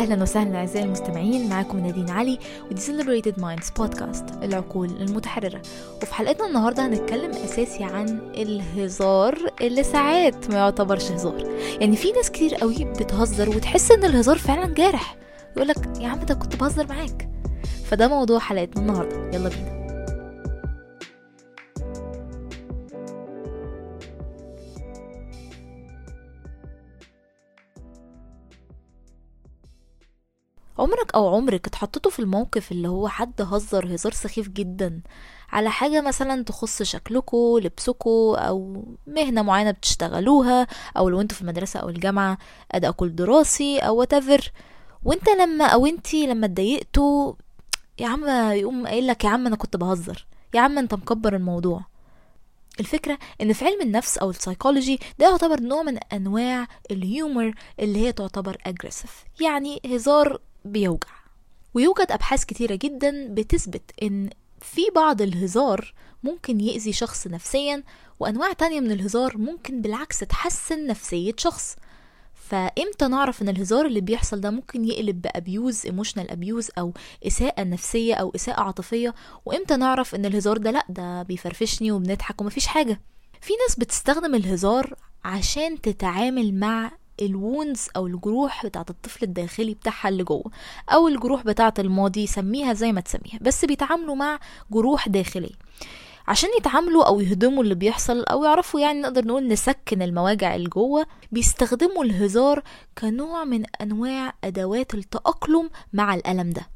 أهلا وسهلا أعزائي المستمعين معاكم نادين علي ودي Celebrated Minds بودكاست العقول المتحررة. وفي حلقتنا النهاردة هنتكلم أساسي عن الهزار اللي ساعات ما يعتبرش هزار. يعني في ناس كتير قوي بتهزر وتحس إن الهزار فعلا جارح. يقولك يا عم ده كنت بهزر معاك. فده موضوع حلقتنا النهاردة. يلا بينا. عمرك أو عمرك اتحطيتوا في الموقف اللي هو حد هزر هزار سخيف جدا على حاجة مثلا تخص شكلكو لبسكو أو مهنة معينة بتشتغلوها أو لو أنتوا في المدرسة أو الجامعة ادائكوا الدراسي أو whatever. وانت لما أو انتي لما اتضايقتوا يا عم يقوم قايل لك يا عم أنا كنت بهزر يا عم أنت مكبر الموضوع. الفكرة إن في علم النفس أو السايكولوجي ده يعتبر نوع من أنواع ال humor اللي هي تعتبر aggressive يعني هزار بيوجع. ويوجد أبحاث كتيرة جدا بتثبت إن في بعض الهزار ممكن يأذي شخص نفسيا وأنواع تانية من الهزار ممكن بالعكس تحسن نفسية شخص. فإمتى نعرف إن الهزار اللي بيحصل ده ممكن يقلب ب abuse emotional abuse أو إساءة نفسية أو إساءة عاطفية؟ وإمتى نعرف إن الهزار ده لأ ده بيفرفشني وبنضحك ومفيش حاجة؟ في ناس بتستخدم الهزار عشان تتعامل مع الوونز أو الجروح بتاعت الطفل الداخلي بتاعها اللي جوه أو الجروح بتاعت الماضي سميها زي ما تسميها بس بيتعاملوا مع جروح داخلية. عشان يتعاملوا أو يهضموا اللي بيحصل أو يعرفوا يعني نقدر نقول نسكن المواجع اللي جوه بيستخدموا الهزار كنوع من أنواع أدوات التأقلم مع الألم ده.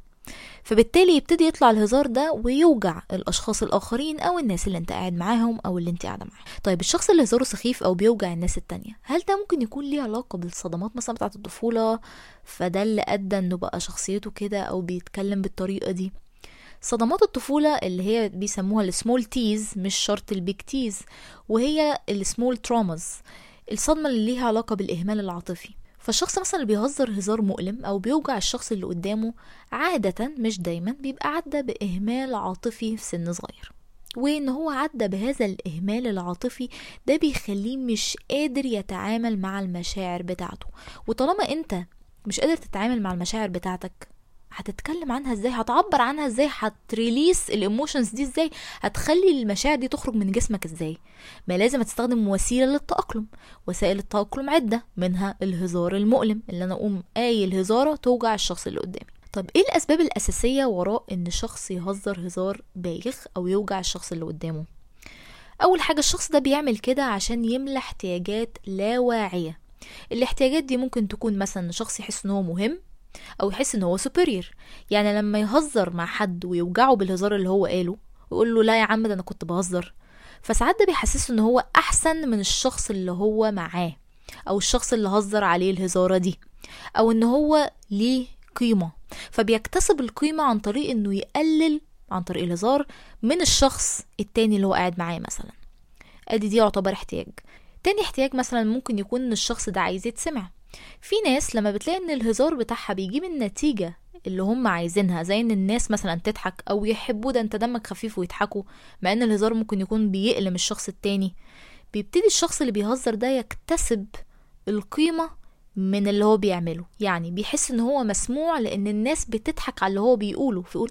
فبالتالي يبتدي يطلع الهزار ده ويوجع الأشخاص الآخرين أو الناس اللي أنت قاعد معاهم أو اللي أنت قاعدة معاهم. طيب الشخص اللي هزاره سخيف أو بيوجع الناس التانية هل ده ممكن يكون ليه علاقة بالصدمات مثلا بتاعة الطفولة؟ فده اللي أدى إنه بقى شخصيته كده أو بيتكلم بالطريقة دي. صدمات الطفولة اللي هي بيسموها ال small T's مش شرط ال big T's وهي ال small traumas الصدمة اللي ليها علاقة بالإهمال العاطفي. فالشخص مثلا اللي بيهزر هزار مؤلم أو بيوجع الشخص اللي قدامه عادة مش دايما بيبقى عدى بإهمال عاطفي في سن صغير. وإن هو عدى بهذا الإهمال العاطفي ده بيخليه مش قادر يتعامل مع المشاعر بتاعته. وطالما أنت مش قادر تتعامل مع المشاعر بتاعتك هتتكلم عنها إزاي؟ هتعبر عنها إزاي؟ هتريليس الإيموشنز دي إزاي؟ هتخلي المشاعر دي تخرج من جسمك إزاي؟ ما لازم تستخدم وسيلة للتأقلم. وسائل التأقلم عدة منها الهزار المؤلم اللي أنا أقوم قايل هزارة توجع الشخص اللي قدامي. طب إيه الأسباب الأساسية وراء إن شخص يهزر هزار بايخ أو يوجع الشخص اللي قدامه؟ أول حاجة الشخص ده بيعمل كده عشان يملى احتياجات لا واعيه الاحتياجات دي ممكن تكون مثلا شخص يحس إن هو مهم أو يحس إن هو سوبريور يعني لما يهزر مع حد ويوجعه بالهزار اللي هو قاله ويقول له لا يا عم ده أنا كنت بهزر. فساعات ده بيحسسه إن هو أحسن من الشخص اللي هو معاه أو الشخص اللي هزر عليه الهزارة دي أو إن هو ليه قيمة. فبيكتسب القيمة عن طريق إنه يقلل عن طريق الهزار من الشخص التاني اللي هو قاعد معاه مثلا. أدي دي يعتبر احتياج. تاني احتياج مثلا ممكن يكون إن الشخص ده عايز يتسمع. في ناس لما بتلاقي إن الهزار بتاعها بيجيب النتيجة اللي هم عايزينها زي إن الناس مثلا تضحك أو يحبوا ده أنت دمك خفيف ويضحكوا مع إن الهزار ممكن يكون بيألم الشخص التاني. بيبتدي الشخص اللي بيهزر ده يكتسب القيمة من اللي هو بيعمله. يعني بيحس إن هو مسموع لإن الناس بتضحك على اللي هو بيقوله فيقول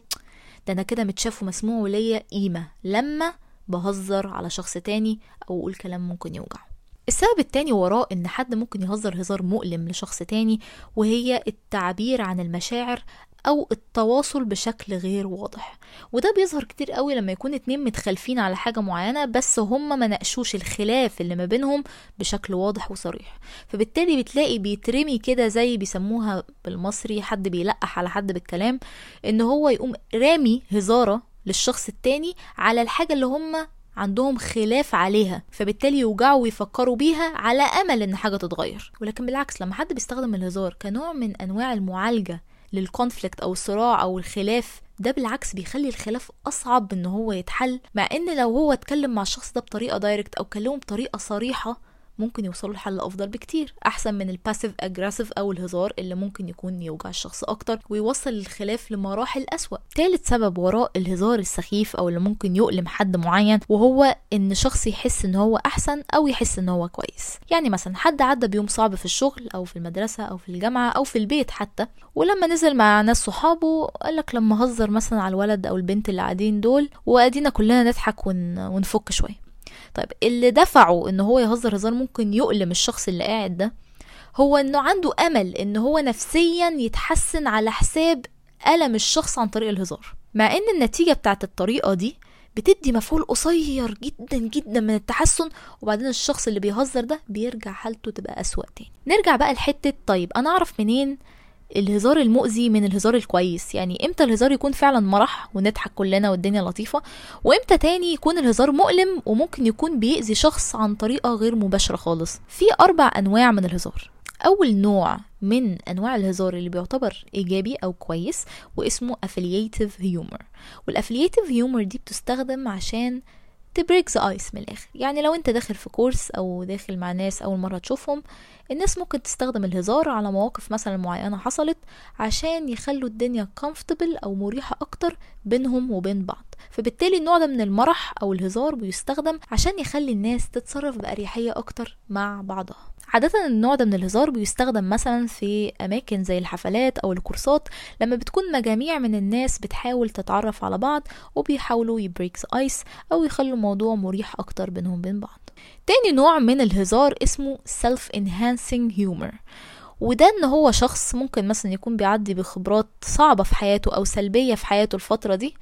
ده أنا كده متشاف ومسموع وليا قيمة لما بهزر على شخص تاني أو أقول كلام ممكن يوجعه. السبب التاني وراه إن حد ممكن يهزر هزار مؤلم لشخص تاني وهي التعبير عن المشاعر أو التواصل بشكل غير واضح. وده بيظهر كتير قوي لما يكون اتنين متخالفين على حاجة معينة بس هما ما ناقشوش الخلاف اللي ما بينهم بشكل واضح وصريح. فبالتالي بتلاقي بيترمي كده زي بيسموها بالمصري حد بيلقح على حد بالكلام إن هو يقوم رامي هزاره للشخص التاني على الحاجة اللي هما عندهم خلاف عليها فبالتالي يوجعوا ويفكروا بيها على أمل إن حاجة تتغير. ولكن بالعكس لما حد بيستخدم الهزار كنوع من أنواع المعالجة لل conflict أو الصراع أو الخلاف ده بالعكس بيخلي الخلاف أصعب إن هو يتحل. مع إن لو هو اتكلم مع الشخص ده بطريقة direct أو كلمه بطريقة صريحة ممكن يوصلوا لحل أفضل بكتير أحسن من ال passive aggressive أو الهزار اللي ممكن يكون يوجع الشخص أكتر ويوصل الخلاف لمراحل أسوأ. تالت سبب وراء الهزار السخيف أو اللي ممكن يؤلم حد معين وهو إن شخص يحس إن هو أحسن أو يحس إن هو كويس. يعني مثلا حد عدى بيوم صعب في الشغل أو في المدرسة أو في الجامعة أو في البيت حتى ولما نزل مع ناس صحابه قالك لما هزر مثلا على الولد أو البنت اللي قاعدين دول وأدينا كلنا نضحك ون... ونفك شوية. طيب اللي دفعه إن هو يهزر هزار ممكن يؤلم الشخص اللي قاعد ده هو إنه عنده أمل إن هو نفسيا يتحسن على حساب ألم الشخص عن طريق الهزار. مع إن النتيجة بتاعت الطريقة دي بتدي مفعول قصير جدا جدا من التحسن وبعدين الشخص اللي بيهزر ده بيرجع حالته تبقى أسوأ تاني. نرجع بقى لحتة طيب أنا أعرف منين الهزار المؤذي من الهزار الكويس. يعني إمتى الهزار يكون فعلا مرح ونضحك كلنا والدنيا لطيفة؟ وإمتى تاني يكون الهزار مؤلم وممكن يكون بيأذي شخص عن طريقة غير مباشرة خالص؟ في أربع أنواع من الهزار. أول نوع من أنواع الهزار اللي بيعتبر إيجابي أو كويس واسمه affiliative humor. والaffiliative humor دي بتستخدم عشان تبريك ذا ايس من الآخر. يعني لو أنت داخل في كورس أو داخل مع ناس أول مرة تشوفهم الناس ممكن تستخدم الهزار على مواقف مثلا معينة حصلت عشان يخلوا الدنيا comfortable أو مريحة أكتر بينهم وبين بعض. فبالتالي النوع ده من المرح أو الهزار بيستخدم عشان يخلي الناس تتصرف بأريحية أكتر مع بعضها. عادة النوع ده من الهزار بيستخدم مثلا في أماكن زي الحفلات أو الكورسات لما بتكون مجاميع من الناس بتحاول تتعرف على بعض وبيحاولوا يـ break the ice أو يخلوا الموضوع مريح أكتر بينهم بين بعض. تاني نوع من الهزار اسمه self enhancing humor وده إن هو شخص ممكن مثلا يكون بيعدي بخبرات صعبة في حياته أو سلبية في حياته الفترة دي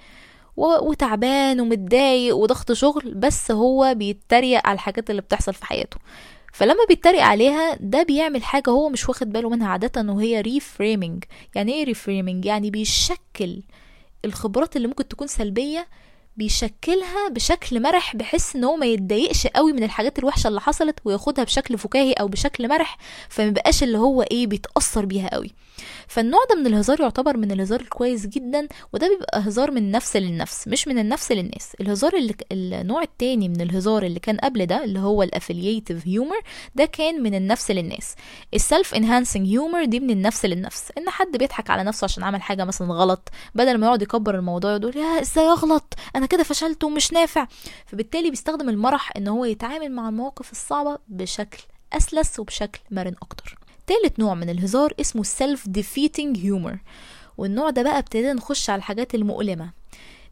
وتعبان ومتضايق وضغط شغل بس هو بيتريق على الحاجات اللي بتحصل في حياته. فلما بيتريق عليها ده بيعمل حاجة هو مش واخد باله منها عادة وهي reframing يعني إيه reframing يعني بيشكل الخبرات اللي ممكن تكون سلبية بيشكلها بشكل مرح بحيث إن هو ما يتضايقش قوي من الحاجات الوحشة اللي حصلت وياخدها بشكل فكاهي أو بشكل مرح فما بقاش اللي هو إيه بيتأثر بيها قوي. فالنوع ده من الهزار يعتبر من الهزار الكويس جدا وده بيبقى هزار من نفس للنفس مش من النفس للناس. الهزار اللي النوع التاني من الهزار اللي كان قبل ده اللي هو ال affiliative humor ده كان من النفس للناس. السلف انهانسنج هيومر دي من النفس للنفس. إن حد بيضحك على نفسه عشان عمل حاجة مثلا غلط بدل ما يقعد يكبر الموضوع يقول يا إزاي أغلط؟ أنا كده فشلت ومش نافع. فبالتالي بيستخدم المرح إن هو يتعامل مع المواقف الصعبة بشكل أسلس وبشكل مرن أكتر. تالت نوع من الهزار اسمه self defeating humor. والنوع ده بقى ابتدينا نخش على الحاجات المؤلمة.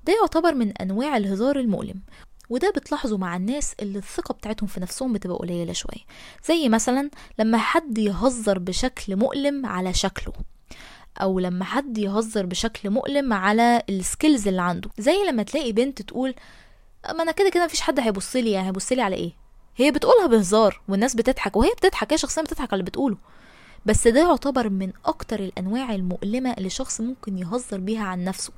ده يعتبر من أنواع الهزار المؤلم. وده بتلاحظوا مع الناس اللي الثقة بتاعتهم في نفسهم بتبقى قليلة شوية. زي مثلا لما حد يهزر بشكل مؤلم على شكله. أو لما حد يهزر بشكل مؤلم على ال skills اللي عنده. زي لما تلاقي بنت تقول ما أنا كده كده مفيش حد هيبص لي يعني هيبص لي على إيه؟ هي بتقولها بهزار والناس بتضحك وهي بتضحك هي شخصيا بتضحك على اللي بتقوله. بس ده يعتبر من أكتر الأنواع المؤلمة اللي شخص ممكن يهزر بيها عن نفسه.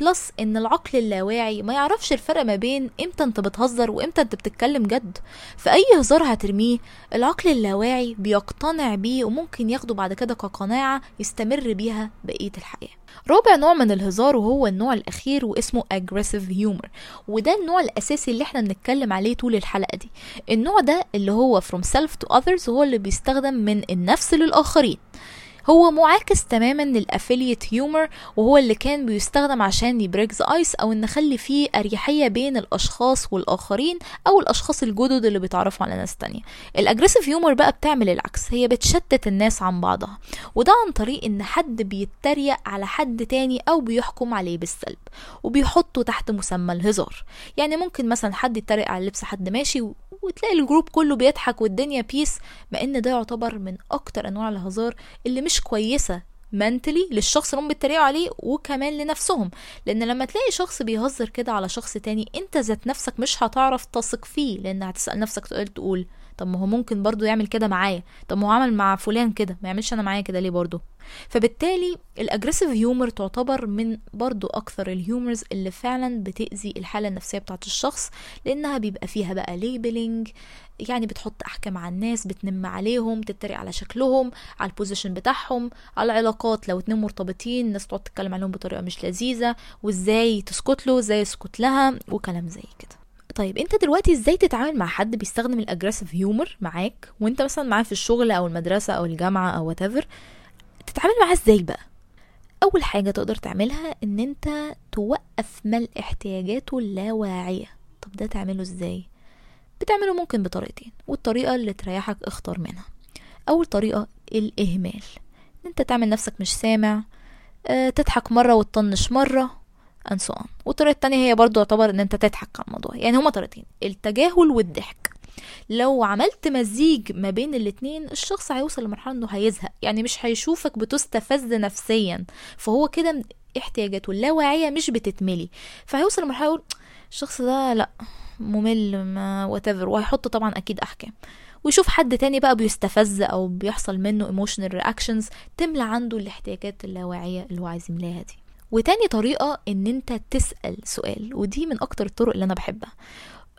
بلس إن العقل اللاواعي ما يعرفش الفرق ما بين إمتى أنت بتهزر وإمتى أنت بتتكلم جد. فأي هزار هترميه العقل اللاواعي بيقتنع بيه وممكن ياخده بعد كده كقناعة يستمر بيها بقية الحياة. رابع نوع من الهزار وهو النوع الأخير واسمه aggressive humor. وده النوع الأساسي اللي إحنا بنتكلم عليه طول الحلقة دي. النوع ده اللي هو from self to others هو اللي بيستخدم من النفس للآخرين. هو معاكس تماما لل affiliative humor وهو اللي كان بيستخدم عشان يـ break the ice أو نخلي فيه أريحية بين الأشخاص والآخرين أو الأشخاص الجدد اللي بيتعرفوا على ناس تانية. ال aggressive humor بقى بتعمل العكس هي بتشتت الناس عن بعضها وده عن طريق إن حد بيتريق على حد تاني أو بيحكم عليه بالسلب وبيحطه تحت مسمى الهزار. يعني ممكن مثلا حد يتريق على لبس حد ماشي وتلاقي ال group كله بيضحك والدنيا peace مع إن ده يعتبر من أكتر أنواع الهزار اللي مش كويسة mentally للشخص اللي هم بيتريقوا عليه وكمان لنفسهم. لأن لما تلاقي شخص بيهزر كده على شخص تاني أنت ذات نفسك مش هتعرف تثق فيه لأن هتسأل نفسك سؤال تقول طب ما هو ممكن برضو يعمل كده معايا. طب ما هو عمل مع فلان كده ما يعملش أنا معايا كده ليه برضو؟ فبالتالي ال aggressive humor تعتبر من برضو أكثر ال humors اللي فعلا بتأذي الحالة النفسية بتاعت الشخص لأنها بيبقى فيها بقى labeling يعني بتحط أحكام على الناس بتنم عليهم تتريق على شكلهم على ال position بتاعهم على العلاقات. لو اتنين مرتبطين الناس تقعد تتكلم عليهم بطريقة مش لذيذة وإزاي تسكت له إزاي يسكت لها وكلام زي كده. طيب انت دلوقتي إزاي تتعامل مع حد بيستخدم ال aggressive humor معاك وانت مثلا معاه في الشغل أو المدرسة أو الجامعة أو whatever تتعامل معاه إزاي بقى؟ أول حاجة تقدر تعملها إن انت توقف ملء احتياجاته اللاواعية. طب ده تعمله إزاي؟ بتعمله ممكن بطريقتين والطريقة اللي تريحك اختار منها. أول طريقة الإهمال. إن انت تعمل نفسك مش سامع آه تضحك مرة وتطنش مرة and so on. والطريقة التانية هي برضو يعتبر إن أنت تضحك على الموضوع. يعني هما طريقتين. التجاهل والضحك. لو عملت مزيج ما بين الاتنين الشخص هيوصل لمرحلة إنه هيزهق. يعني مش هيشوفك بتستفز نفسيا. فهو كده احتياجاته. اللاواعية مش بتتملي. فهيوصل لمرحلة يقول الشخص ده لا ممل ما whatever. وهيحط طبعا أكيد أحكام. ويشوف حد تاني بقى بيستفز أو بيحصل منه emotional reactions تملى عنده الاحتياجات اللاواعية اللي هو عايز يملاها دي. وتاني طريقة إن أنت تسأل سؤال ودي من أكتر الطرق اللي أنا بحبها.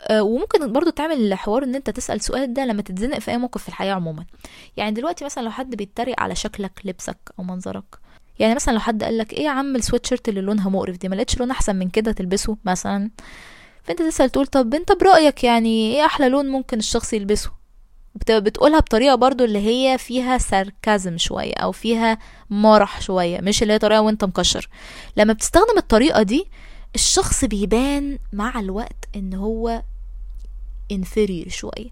أه وممكن برضو تعمل حوار إن أنت تسأل سؤال ده لما تتزنق في أي موقف في الحياة عموما. يعني دلوقتي مثلا لو حد بيتريق على شكلك لبسك أو منظرك يعني مثلا لو حد قالك إيه يا عم السويتشيرت اللي لونها مقرف دي ما لقيتش لون أحسن من كده تلبسه مثلا؟ فأنت تسأل تقول طب أنت برأيك يعني إيه أحلى لون ممكن الشخص يلبسه؟ بتقولها بطريقة برضو اللي هي فيها ساركازم شوية أو فيها مرح شوية مش اللي هي طريقة وأنت مكشر. لما بتستخدم الطريقة دي الشخص بيبان مع الوقت إن هو inferior شوية.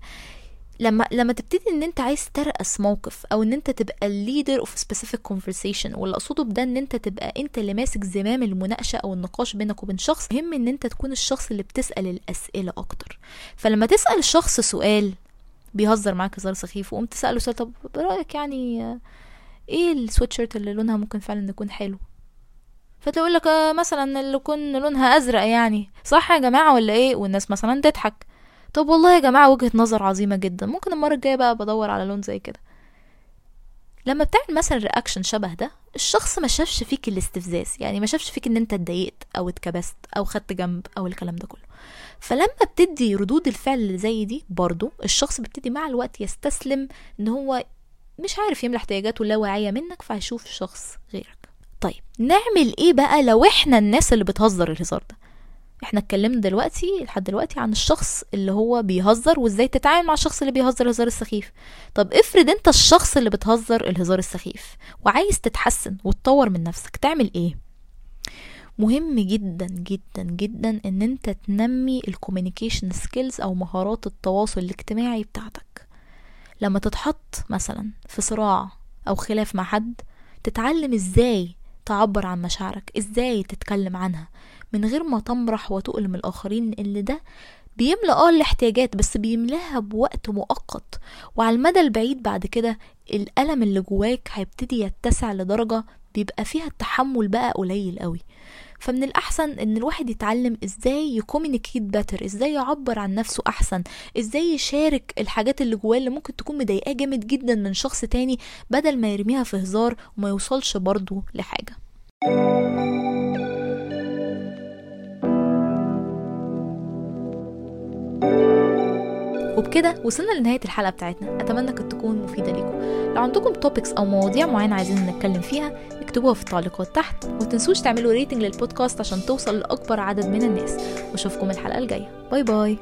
لما لما تبتدي إن أنت عايز ترأس موقف أو إن أنت تبقى ال leader of specific conversation واللي اقصده بده إن أنت تبقى أنت اللي ماسك زمام المناقشة أو النقاش بينك وبين شخص مهم إن أنت تكون الشخص اللي بتسأل الأسئلة أكتر. فلما تسأل الشخص سؤال بيهزر معاك هزار سخيف وقمت تسأله سؤال طب برأيك يعني إيه السويتشيرت اللي لونها ممكن فعلا يكون حلو؟ فتقول لك مثلا اللي يكون لونها أزرق يعني صح يا جماعة ولا إيه؟ والناس مثلا تضحك. طب والله يا جماعة وجهة نظر عظيمة جدا ممكن المرة الجاية بقى بدور على لون زي كده. لما بتعمل مثلا رياكشن شبه ده الشخص ما شافش فيك الاستفزاز يعني ما شافش فيك إن أنت اتضايقت أو اتكبست أو خدت جنب أو الكلام ده كله. فلما بتدي ردود الفعل اللي زي دي برضو الشخص بيبتدي مع الوقت يستسلم إن هو مش عارف يملى احتياجاته اللاواعيه منك فهيشوف شخص غيرك. طيب نعمل إيه بقى لو إحنا الناس اللي بتهزر الهزار ده؟ إحنا اتكلمنا دلوقتي لحد دلوقتي عن الشخص اللي هو بيهزر وإزاي تتعامل مع الشخص اللي بيهزر الهزار السخيف. طب افرض أنت الشخص اللي بتهزر الهزار السخيف وعايز تتحسن وتطور من نفسك تعمل إيه؟ مهم جدا جدا جدا إن أنت تنمي ال communication skills أو مهارات التواصل الاجتماعي بتاعتك. لما تتحط مثلا في صراع أو خلاف مع حد تتعلم إزاي تعبر عن مشاعرك إزاي تتكلم عنها. من غير ما تمرح وتؤلم الآخرين اللي ده بيملى آه الاحتياجات بس بيملاها بوقت مؤقت. وعلى المدى البعيد بعد كده الألم اللي جواك هيبتدي يتسع لدرجة بيبقى فيها التحمل بقى قليل قوي. فمن الأحسن إن الواحد يتعلم إزاي يكومينيكيت باتر إزاي يعبر عن نفسه أحسن إزاي يشارك الحاجات اللي جواه اللي ممكن تكون مضايقاه جامد جدا من شخص تاني بدل ما يرميها في هزار وما يوصلش برضه لحاجة. وبكده وصلنا لنهاية الحلقة بتاعتنا. أتمنى كانت تكون مفيدة ليكم لو عندكم topics أو مواضيع معينة عايزين نتكلم فيها اكتبوها في التعليقات تحت. وتنسوش تعملوا rating لل podcast عشان توصل لأكبر عدد من الناس. وأشوفكم الحلقة الجاية. bye bye